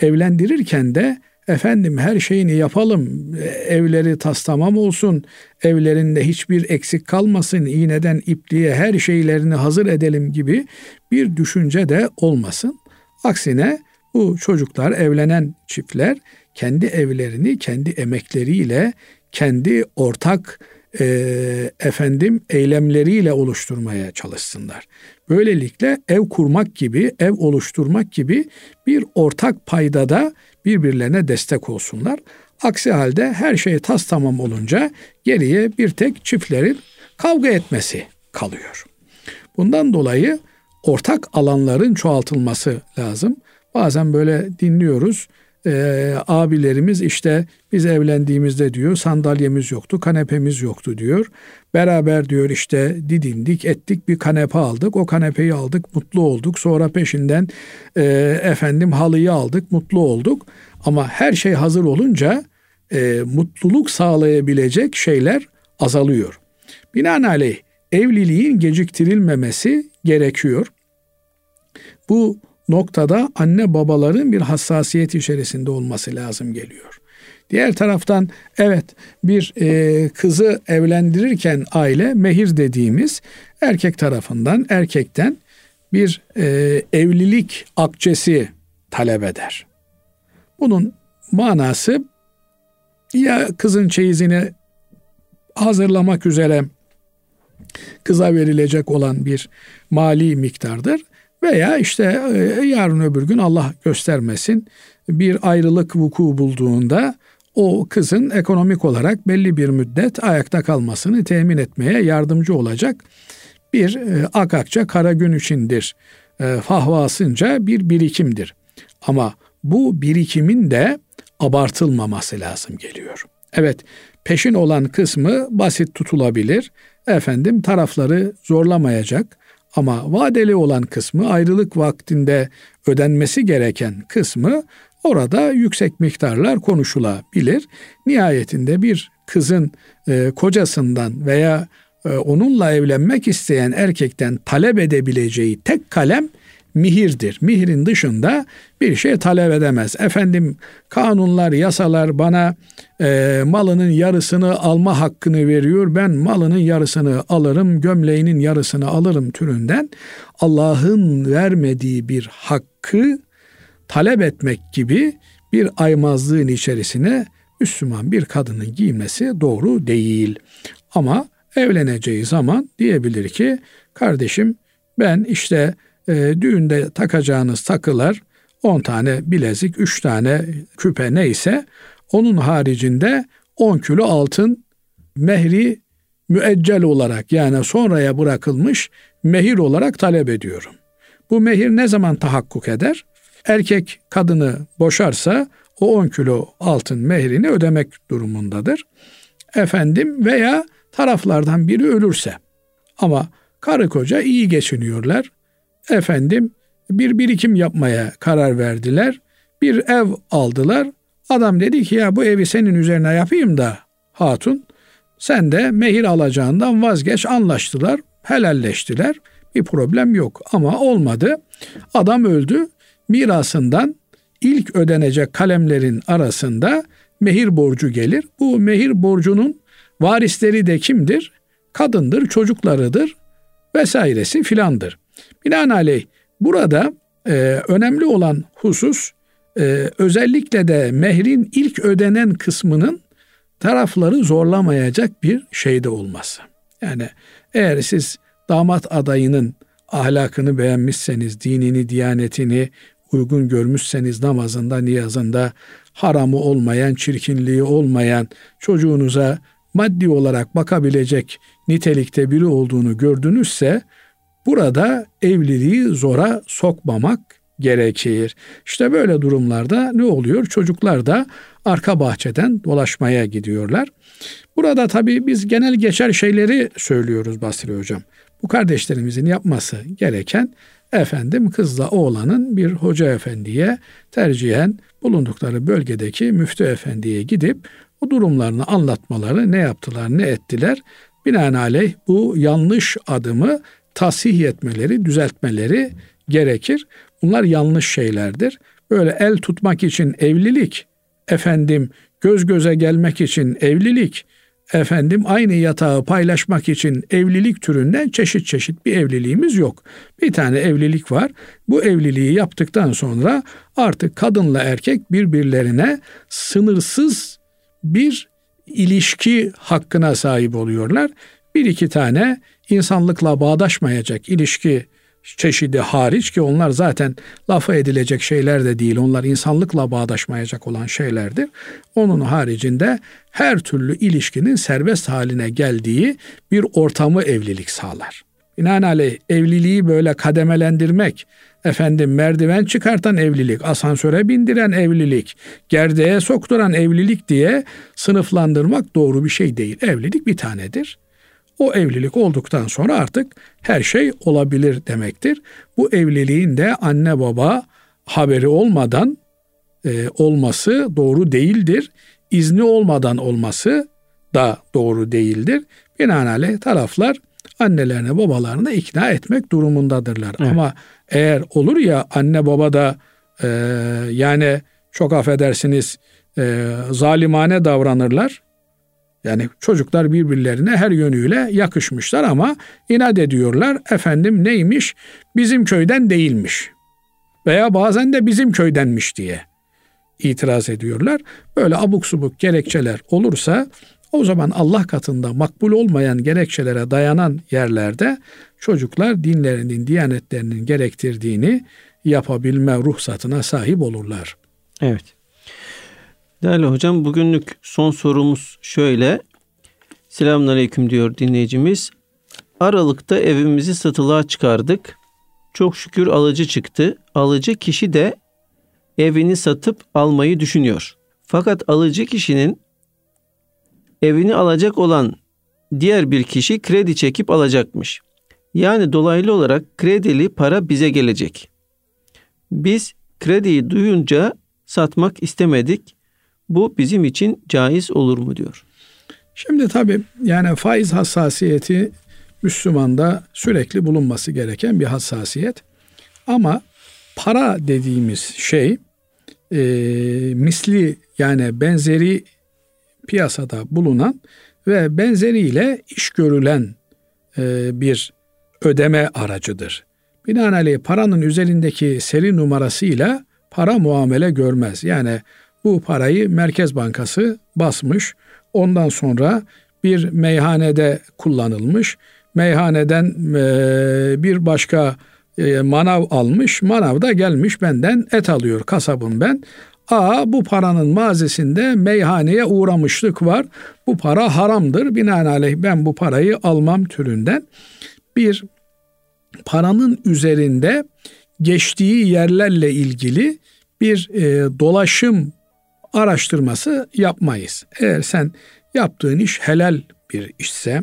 Evlendirirken de efendim her şeyini yapalım, evleri tas tamam olsun, evlerinde hiçbir eksik kalmasın, iğneden ipliğe her şeylerini hazır edelim gibi bir düşünce de olmasın. Aksine bu çocuklar, evlenen çiftler kendi evlerini kendi emekleriyle, kendi ortak e, efendim eylemleriyle oluşturmaya çalışsınlar. Böylelikle ev kurmak gibi, ev oluşturmak gibi bir ortak paydada birbirlerine destek olsunlar. Aksi halde her şey tas tamam olunca geriye bir tek çiftlerin kavga etmesi kalıyor. Bundan dolayı ortak alanların çoğaltılması lazım. Bazen böyle dinliyoruz e, abilerimiz işte biz evlendiğimizde diyor sandalyemiz yoktu, kanepemiz yoktu diyor. Beraber diyor işte didindik, ettik bir kanepe aldık. O kanepeyi aldık, mutlu olduk. Sonra peşinden e, efendim halıyı aldık, mutlu olduk. Ama her şey hazır olunca e, mutluluk sağlayabilecek şeyler azalıyor. Binaenaleyh evliliğin geciktirilmemesi gerekiyor. Bu noktada anne babaların bir hassasiyet içerisinde olması lazım geliyor. Diğer taraftan evet bir e, kızı evlendirirken aile mehir dediğimiz erkek tarafından erkekten bir e, evlilik akçesi talep eder. Bunun manası ya kızın çeyizini hazırlamak üzere kıza verilecek olan bir mali miktardır veya işte e, yarın öbür gün Allah göstermesin bir ayrılık vuku bulduğunda o kızın ekonomik olarak belli bir müddet ayakta kalmasını temin etmeye yardımcı olacak bir e, akakça kara gün içindir. E, fahvasınca bir birikimdir. Ama bu birikimin de abartılmaması lazım geliyor. Evet peşin olan kısmı basit tutulabilir. Efendim tarafları zorlamayacak ama vadeli olan kısmı ayrılık vaktinde ödenmesi gereken kısmı orada yüksek miktarlar konuşulabilir. Nihayetinde bir kızın e, kocasından veya e, onunla evlenmek isteyen erkekten talep edebileceği tek kalem mihirdir. Mihirin dışında bir şey talep edemez. Efendim kanunlar, yasalar bana e, malının yarısını alma hakkını veriyor. Ben malının yarısını alırım, gömleğinin yarısını alırım türünden. Allah'ın vermediği bir hakkı talep etmek gibi bir aymazlığın içerisine Müslüman bir kadının giymesi doğru değil. Ama evleneceği zaman diyebilir ki kardeşim ben işte e, düğünde takacağınız takılar 10 tane bilezik, 3 tane küpe neyse onun haricinde 10 kilo altın mehri müeccel olarak yani sonraya bırakılmış mehir olarak talep ediyorum. Bu mehir ne zaman tahakkuk eder? Erkek kadını boşarsa o 10 kilo altın mehrini ödemek durumundadır. Efendim veya taraflardan biri ölürse ama karı koca iyi geçiniyorlar. Efendim bir birikim yapmaya karar verdiler. Bir ev aldılar. Adam dedi ki ya bu evi senin üzerine yapayım da hatun sen de mehir alacağından vazgeç anlaştılar, helalleştiler. Bir problem yok ama olmadı. Adam öldü. Mirasından ilk ödenecek kalemlerin arasında mehir borcu gelir. Bu mehir borcunun varisleri de kimdir? Kadındır, çocuklarıdır vesairesi filandır. Binaenaleyh burada e, önemli olan husus e, özellikle de mehrin ilk ödenen kısmının tarafları zorlamayacak bir şeyde olması. Yani eğer siz damat adayının ahlakını beğenmişseniz, dinini, diyanetini uygun görmüşseniz namazında, niyazında haramı olmayan, çirkinliği olmayan, çocuğunuza maddi olarak bakabilecek nitelikte biri olduğunu gördünüzse burada evliliği zora sokmamak gerekir. İşte böyle durumlarda ne oluyor? Çocuklar da arka bahçeden dolaşmaya gidiyorlar. Burada tabii biz genel geçer şeyleri söylüyoruz Basri Hocam. Bu kardeşlerimizin yapması gereken efendim kızla oğlanın bir hoca efendiye tercihen bulundukları bölgedeki müftü efendiye gidip o durumlarını anlatmaları, ne yaptılar, ne ettiler. Binaenaleyh bu yanlış adımı tasih etmeleri, düzeltmeleri gerekir. Bunlar yanlış şeylerdir. Böyle el tutmak için evlilik, efendim göz göze gelmek için evlilik, efendim aynı yatağı paylaşmak için evlilik türünden çeşit çeşit bir evliliğimiz yok. Bir tane evlilik var. Bu evliliği yaptıktan sonra artık kadınla erkek birbirlerine sınırsız bir ilişki hakkına sahip oluyorlar. Bir iki tane insanlıkla bağdaşmayacak ilişki çeşidi hariç ki onlar zaten lafa edilecek şeyler de değil. Onlar insanlıkla bağdaşmayacak olan şeylerdir. Onun haricinde her türlü ilişkinin serbest haline geldiği bir ortamı evlilik sağlar. Binaenaleyh evliliği böyle kademelendirmek, efendim merdiven çıkartan evlilik, asansöre bindiren evlilik, gerdeğe sokturan evlilik diye sınıflandırmak doğru bir şey değil. Evlilik bir tanedir. O evlilik olduktan sonra artık her şey olabilir demektir. Bu evliliğin de anne baba haberi olmadan e, olması doğru değildir. İzni olmadan olması da doğru değildir. Binaenaleyh taraflar annelerine babalarını ikna etmek durumundadırlar. Evet. Ama eğer olur ya anne baba da e, yani çok affedersiniz e, zalimane davranırlar. Yani çocuklar birbirlerine her yönüyle yakışmışlar ama inat ediyorlar. Efendim neymiş? Bizim köyden değilmiş. Veya bazen de bizim köydenmiş diye itiraz ediyorlar. Böyle abuk subuk gerekçeler olursa o zaman Allah katında makbul olmayan gerekçelere dayanan yerlerde çocuklar dinlerinin, diyanetlerinin gerektirdiğini yapabilme ruhsatına sahip olurlar. Evet. Değerli hocam bugünlük son sorumuz şöyle. Selamünaleyküm diyor dinleyicimiz. Aralıkta evimizi satılığa çıkardık. Çok şükür alıcı çıktı. Alıcı kişi de evini satıp almayı düşünüyor. Fakat alıcı kişinin evini alacak olan diğer bir kişi kredi çekip alacakmış. Yani dolaylı olarak kredili para bize gelecek. Biz krediyi duyunca satmak istemedik. Bu bizim için caiz olur mu diyor. Şimdi tabii yani faiz hassasiyeti Müslümanda sürekli bulunması gereken bir hassasiyet. Ama para dediğimiz şey e, misli yani benzeri piyasada bulunan ve benzeriyle iş görülen e, bir ödeme aracıdır. Binaenaleyh paranın üzerindeki seri numarasıyla para muamele görmez. Yani bu parayı Merkez Bankası basmış. Ondan sonra bir meyhanede kullanılmış. Meyhaneden e, bir başka e, manav almış. Manav da gelmiş benden et alıyor kasabım ben. A bu paranın mazisinde meyhaneye uğramışlık var. Bu para haramdır. Binaenaleyh ben bu parayı almam türünden bir paranın üzerinde geçtiği yerlerle ilgili bir e, dolaşım araştırması yapmayız. Eğer sen yaptığın iş helal bir işse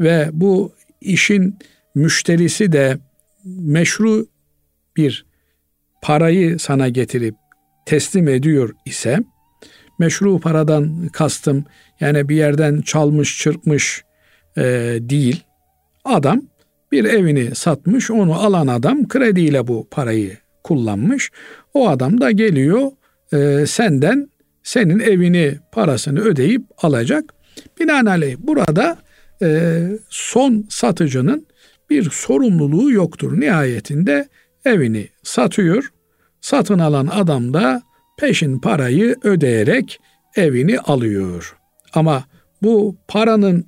ve bu işin müşterisi de meşru bir parayı sana getirip teslim ediyor ise meşru paradan kastım yani bir yerden çalmış çırpmış e, değil. Adam bir evini satmış onu alan adam krediyle bu parayı kullanmış. O adam da geliyor e, senden senin evini parasını ödeyip alacak. Binaenaleyh burada e, son satıcının bir sorumluluğu yoktur. Nihayetinde evini satıyor. Satın alan adam da peşin parayı ödeyerek evini alıyor. Ama bu paranın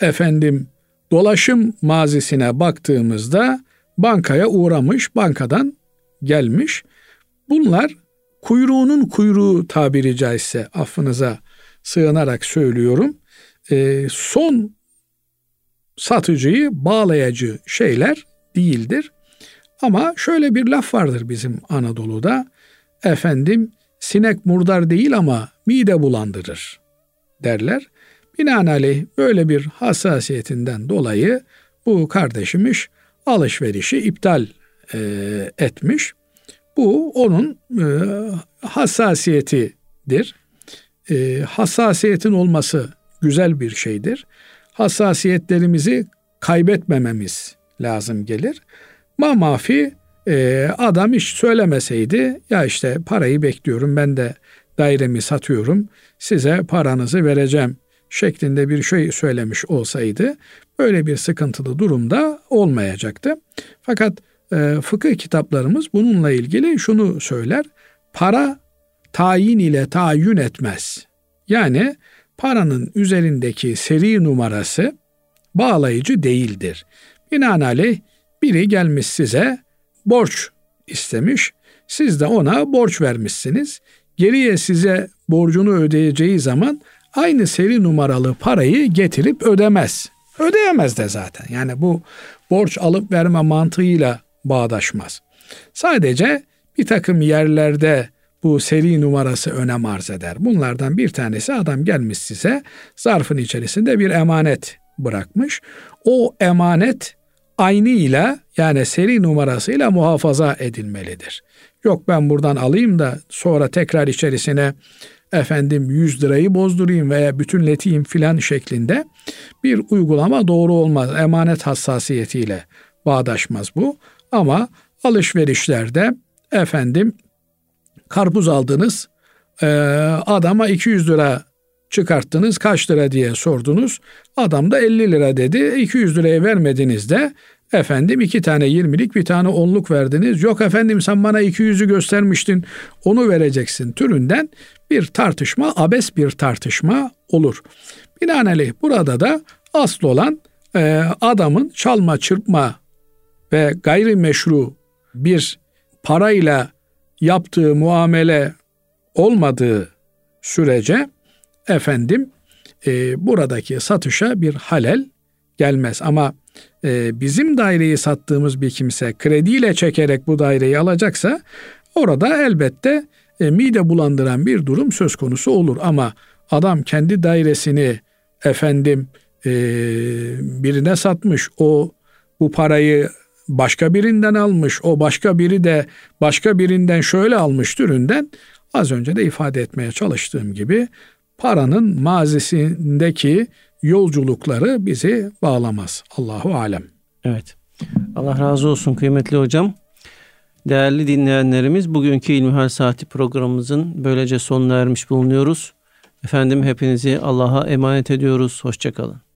efendim dolaşım mazisine baktığımızda bankaya uğramış, bankadan gelmiş. Bunlar kuyruğunun kuyruğu tabiri caizse affınıza sığınarak söylüyorum. E, son satıcıyı bağlayıcı şeyler değildir. Ama şöyle bir laf vardır bizim Anadolu'da. Efendim sinek murdar değil ama mide bulandırır derler. Binaenaleyh böyle bir hassasiyetinden dolayı bu kardeşimiz alışverişi iptal e, etmiş. Bu onun e, hassasiyetidir. E, hassasiyetin olması güzel bir şeydir. Hassasiyetlerimizi kaybetmememiz lazım gelir. Ma mafi e, adam hiç söylemeseydi ya işte parayı bekliyorum ben de dairemi satıyorum size paranızı vereceğim şeklinde bir şey söylemiş olsaydı böyle bir sıkıntılı durumda olmayacaktı. Fakat e, fıkıh kitaplarımız bununla ilgili şunu söyler. Para tayin ile tayin etmez. Yani paranın üzerindeki seri numarası bağlayıcı değildir. Binaenaleyh biri gelmiş size borç istemiş. Siz de ona borç vermişsiniz. Geriye size borcunu ödeyeceği zaman aynı seri numaralı parayı getirip ödemez. Ödeyemez de zaten. Yani bu borç alıp verme mantığıyla bağdaşmaz. Sadece bir takım yerlerde bu seri numarası önem arz eder. Bunlardan bir tanesi adam gelmiş size zarfın içerisinde bir emanet bırakmış. O emanet aynıyla yani seri numarasıyla muhafaza edilmelidir. Yok ben buradan alayım da sonra tekrar içerisine efendim 100 lirayı bozdurayım veya bütünleteyim filan şeklinde bir uygulama doğru olmaz. Emanet hassasiyetiyle bağdaşmaz bu. Ama alışverişlerde efendim karpuz aldınız e, adama 200 lira çıkarttınız kaç lira diye sordunuz. Adam da 50 lira dedi. 200 liraya vermediniz de efendim iki tane 20'lik bir tane onluk verdiniz. Yok efendim sen bana 200'ü göstermiştin onu vereceksin türünden bir tartışma abes bir tartışma olur. Binaenaleyh burada da asıl olan e, adamın çalma çırpma ve gayrimeşru bir parayla yaptığı muamele olmadığı sürece efendim e, buradaki satışa bir halel gelmez. Ama e, bizim daireyi sattığımız bir kimse krediyle çekerek bu daireyi alacaksa orada elbette e, mide bulandıran bir durum söz konusu olur. Ama adam kendi dairesini efendim e, birine satmış o bu parayı başka birinden almış o başka biri de başka birinden şöyle almış türünden az önce de ifade etmeye çalıştığım gibi paranın mazisindeki yolculukları bizi bağlamaz. Allahu alem. Evet. Allah razı olsun kıymetli hocam. Değerli dinleyenlerimiz bugünkü İlmihal Saati programımızın böylece sonuna ermiş bulunuyoruz. Efendim hepinizi Allah'a emanet ediyoruz. Hoşçakalın.